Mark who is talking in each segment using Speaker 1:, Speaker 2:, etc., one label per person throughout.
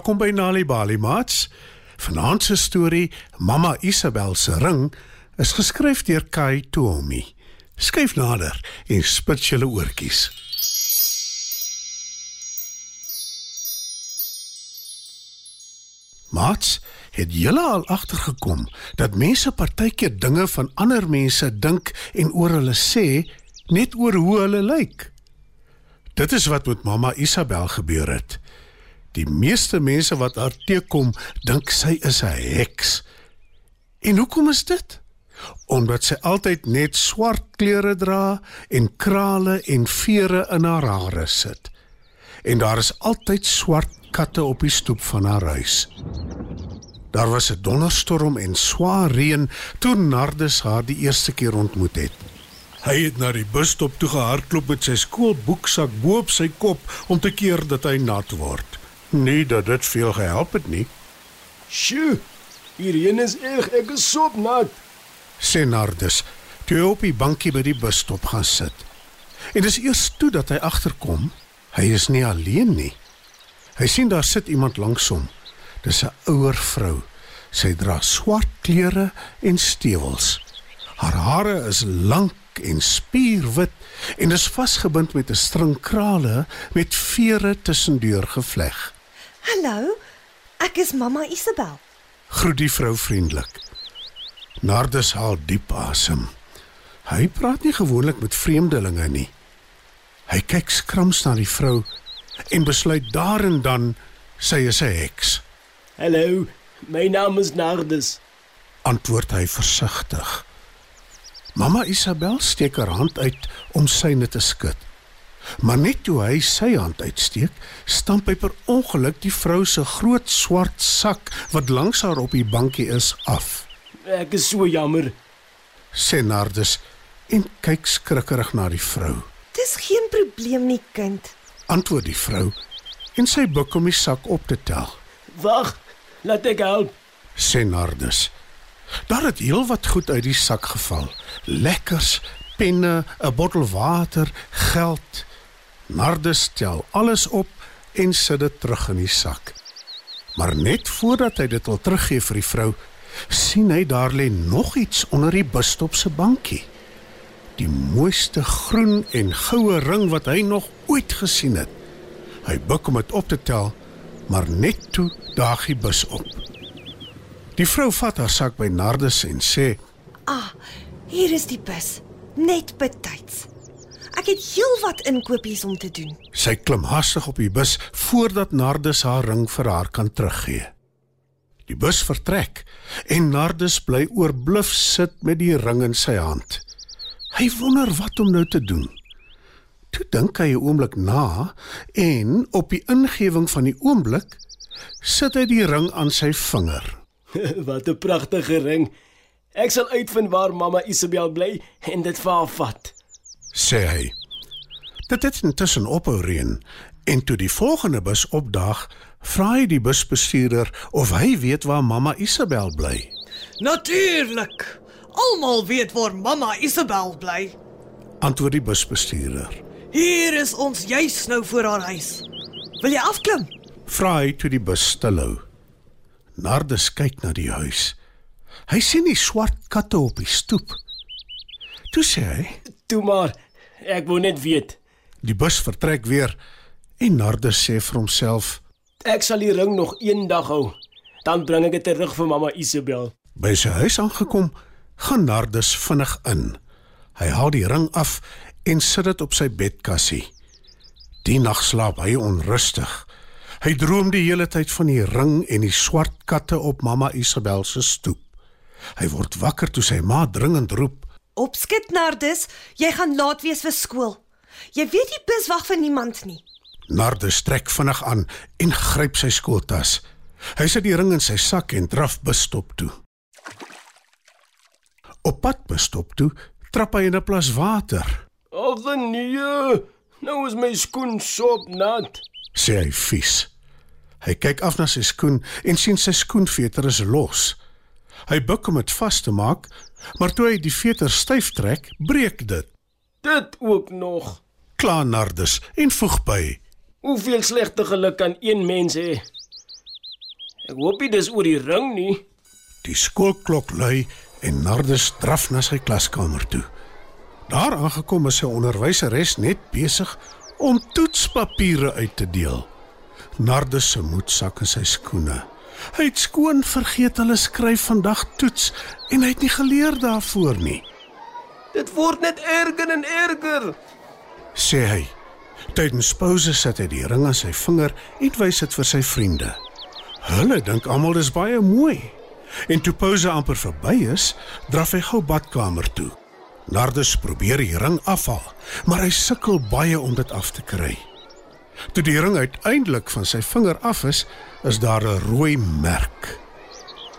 Speaker 1: Welkom by Nali Bali Mats. Vanaand se storie, Mamma Isabel se ring, is geskryf deur Kai Tomi. Skryf nader en spit julle oortjies. Mats, het julle al agtergekom dat mense partykeer dinge van ander mense dink en oor hulle sê net oor hoe hulle lyk? Dit is wat met Mamma Isabel gebeur het. Die meeste mense wat haar teekom, dink sy is 'n heks. En hoekom is dit? Omdat sy altyd net swart klere dra en krale en vere in haar hare sit. En daar is altyd swart katte op die stoep van haar huis. Daar was 'n donderstorm en swaar reën toe Nardus haar die eerste keer ontmoet het. Hy het na die busstop toe gehardloop met sy skoolboeksak bo op sy kop om te keer dat hy nat word. Nee, dat dit veel gehelp het nie,
Speaker 2: Sjoe, hierheen is erg, ek is sop nat.
Speaker 1: sê Nardus toe hy op die bankie by die busstop gaan sit. En dis eers toe dat hy agterkom, hy is nie alleen nie. Hy sien daar sit iemand langs hom. Dis 'n ouer vrou. Sy dra swart klere en stewels. Haar hare is lank en spierwit en is vasgebind met 'n string krale met vere tussendeur gevleg.
Speaker 3: Hallo, ek is Mamma Isabel.
Speaker 1: Groet die vrou vriendelik. Nardus haal diep asem. Hy praat nie gewoonlik met vreemdelinge nie. Hy kyk skrams na die vrou en besluit daar en dan sy is 'n heks.
Speaker 2: Hallo, my naam is Nardus.
Speaker 1: Antwoord hy versigtig. Mamma Isabel steek haar hand uit om syne te skud. Maar net toe hy sy hand uitsteek, stamp hy per ongeluk die vrou se groot swart sak wat langs haar op die bankie is af.
Speaker 2: Ek is so jammer.
Speaker 1: sê Nardus en kyk skrikkerig na die vrou.
Speaker 3: Dis geen probleem nie, kind.
Speaker 1: Antwoord die vrou en sy buig om die sak op te tel.
Speaker 2: Wag, laat ek help.
Speaker 1: Sê Nardus. Daar het heelwat goed uit die sak geval. Lekkers, penne, 'n bottel water, geld. Nardus tel alles op en sit dit terug in die sak. Maar net voordat hy dit wil teruggee vir die vrou, sien hy daar lê nog iets onder die busstop se bankie. Die mooiste groen en goue ring wat hy nog ooit gesien het. Hy buig om dit op te tel, maar net toe daag die bus op. Die vrou vat haar sak by Nardus en sê:
Speaker 3: Ah, hier is die bus. Net betyds. Het heelwat inkopies om te doen.
Speaker 1: Sy klim hastig op die bus voordat Nardus haar ring vir haar kan teruggee. Die bus vertrek en Nardus bly oorbluf sit met die ring in sy hand. Hy wonder wat om nou te doen. Toe dink hy 'n oomblik na en op die ingewing van die oomblik sit hy die ring aan sy vinger.
Speaker 2: Wat 'n pragtige ring. Ek sal uitvind waar mamma Isabel bly en dit vir haar vat.
Speaker 1: sê hy. Dit het intussen ophou reën en toe die volgende bus opdaag, vra hy die busbestuurder of hy weet waar mamma Isabel bly.
Speaker 4: Natuurlik. Almal weet waar mamma Isabel bly.
Speaker 1: Antwoord die busbestuurder.
Speaker 4: Hier is ons juis nou voor haar huis. Wil jy afklim?
Speaker 1: Vra hy toe die bus stilhou. Nardus kyk na die huis. Hy sien die swart katte op die stoep. Toe sê hy,
Speaker 2: Toe maar, ek wou net weet.
Speaker 1: Die bus vertrek weer en Nardus sê vir homself,
Speaker 2: Ek sal die ring nog een dag hou. Dan bring ek dit terug vir mamma Isabel.
Speaker 1: By sy huis aangekom, gaan Nardus vinnig in. Hy haal die ring af en sit dit op sy bedkassie. Die nag slaap hy onrustig. Hy droom die hele tyd van die ring en die swart katte op mamma Isabel se stoep. Hy word wakker toe sy ma dringend roep.
Speaker 3: Opskit Nardus, jy gaan laat wees vir skool. Jy weet die bus wag vir niemand nie.
Speaker 1: Nardus trek vinnig aan en gryp sy skooltas. Hy sit die ring in sy sak en draf busstop toe. Op pad busstop toe, trap hy in 'n plas water.
Speaker 2: Ag nee, nou is my skoen sop nat.
Speaker 1: sê hy vies. Hy kyk af na sy skoen en sien sy skoenveter is los. Hy buig om dit vas te maak, maar toe hy die veter styf trek, breek dit.
Speaker 2: Dit ook nog.
Speaker 1: Kla Nardus en voeg by:
Speaker 2: Hoeveel slegte geluk kan een mens hê? Ek hoop nie dis oor die ring nie.
Speaker 1: Die skoolklok lui en Nardus draf na sy klaskamer toe. Daar aangekom is sy onderwyseres net besig om toetspapiere uit te deel. Nardus se moedsak in sy skoene. Hy het skoon vergeet hulle skryf vandag toets en hy het nie geleer daarvoor nie,
Speaker 2: Dit word net erger en erger.
Speaker 1: Sê hy. Tydens pouse sit hy die ring aan sy vinger en wys dit vir sy vriende. Hulle dink almal dis baie mooi. En toe pouse amper verby is, draf hy gou badkamer toe. Nardus probeer die ring afhaal, maar hy sukkel baie om dit af te kry. Toe die ring uiteindelik van sy vinger af is, is daar 'n rooi merk.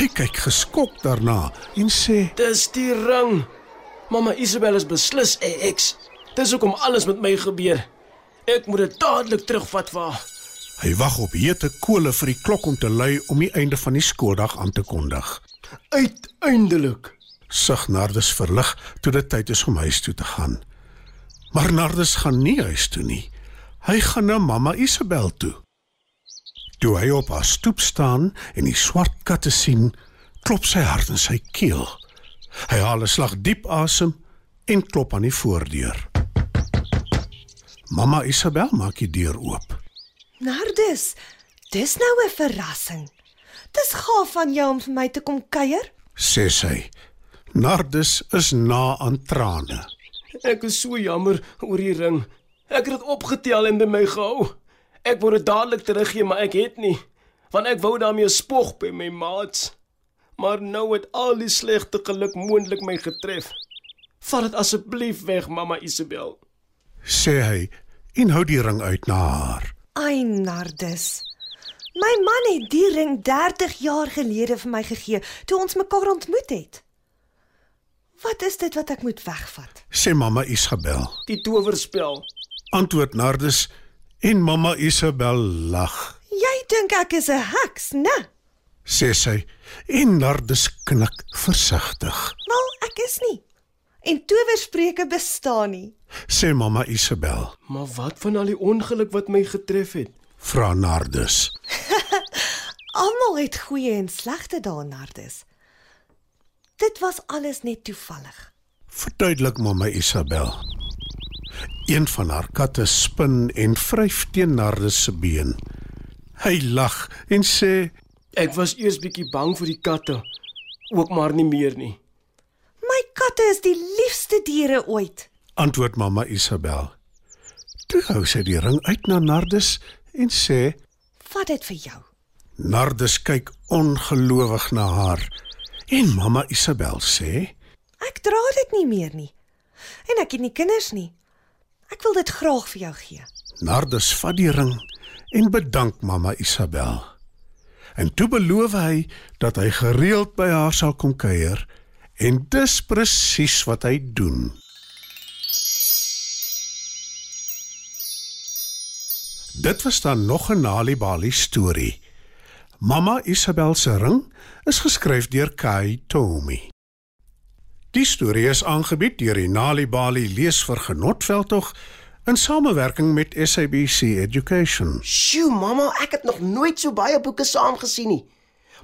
Speaker 1: Hy kyk geskok daarna en sê:
Speaker 2: Dis die ring. Mamma Isabel is beslis 'n eks. Dis hoekom alles met my gebeur. Ek moet dit dadelik terugvat vir haar.
Speaker 1: Hy wag op hete kole vir die klok om te lui om die einde van die skooldag aan te kondig.
Speaker 2: Uiteindelik.
Speaker 1: Sug Nardus verlig toe dit tyd is om huis toe te gaan. Maar Nardus gaan nie huis toe nie. Hy gaan na mamma Isabel toe. Toe hy op haar stoep staan en die swart katte sien, klop sy hart in sy keel. Hy haal 'n slag diep asem en klop aan die voordeur. Mamma Isabel maak die deur oop.
Speaker 3: Nardus, dis nou 'n verrassing. Dis gaaf van jou om vir my te kom kuier.
Speaker 1: sê sy. Nardus is na aan trane.
Speaker 2: Ek is so jammer oor die ring. Ek het dit opgetel en by my gehou. Ek wou dit dadelik teruggee, maar ek het nie, want ek wou daarmee spog by my maats. Maar nou het al die slegte geluk moontlik my getref. Vat dit asseblief weg, mamma Isabel.
Speaker 1: sê hy en hou die ring uit na haar.
Speaker 3: Ai Nardus. My man het die ring 30 jaar gelede vir my gegee toe ons mekaar ontmoet het. Wat is dit wat ek moet wegvat?
Speaker 1: Sê mamma Isabel.
Speaker 2: Die towerspel.
Speaker 1: Antwoord Nardus en mamma Isabel lag.
Speaker 3: Jy dink ek is 'n heks, né?
Speaker 1: Sê sy en Nardus knik versigtig.
Speaker 3: Wel, ek is nie. En towerspreuke bestaan nie.
Speaker 1: Sê mamma Isabel.
Speaker 2: Maar wat van al die ongeluk wat my getref het?
Speaker 1: Vra Nardus.
Speaker 3: Almal het goeie en slegte dae, Nardus. Dit was alles net toevallig.
Speaker 1: Verduidelik mamma Isabel. Een van haar katte spin en vryf teen Nardus se been. Hy lag en sê:
Speaker 2: Ek was eers bietjie bang vir die katte, ook maar nie meer nie.
Speaker 3: Katte is die liefste diere ooit.
Speaker 1: Antwoord mamma Isabel. Toe hou sy die ring uit na Nardus en sê:
Speaker 3: Vat dit vir jou.
Speaker 1: Nardus kyk ongelowig na haar. En mamma Isabel sê:
Speaker 3: Ek dra dit nie meer nie. En ek het nie kinders nie. Ek wil dit graag vir jou gee.
Speaker 1: Nardus vat die ring en bedank mamma Isabel. En toe beloof hy dat hy gereeld by haar sal kom kuier en dis presies wat hy doen. Dit was dan nog 'n Nali Bali storie. Mamma Isabel se ring is geskryf deur Kai Tomi. Die storie is aangebied deur die Nali Bali leesvergenotveldtog in samewerking met SABC Education.
Speaker 5: Sjoe, mamma, ek het nog nooit so baie boeke saamgesien nie.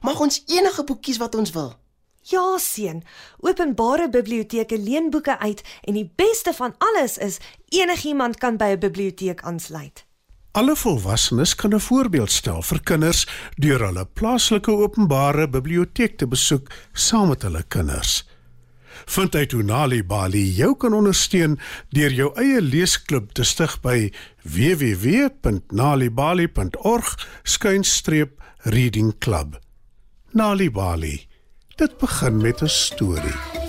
Speaker 5: Mag ons enige boekies wat ons wil?
Speaker 3: Ja, seun. Openbare biblioteke leen boeke uit en die beste van alles is enigiemand kan by 'n biblioteek aansluit.
Speaker 1: Alle volwassenes kan 'n voorbeeld stel vir kinders deur hulle plaaslike openbare biblioteek te besoek saam met hulle kinders. Vind uit hoe Nali Bali jou kan ondersteun deur jou eie leesklub te stig by www.nalibali.org/reading club. Nali Bali. Dit begin met 'n storie.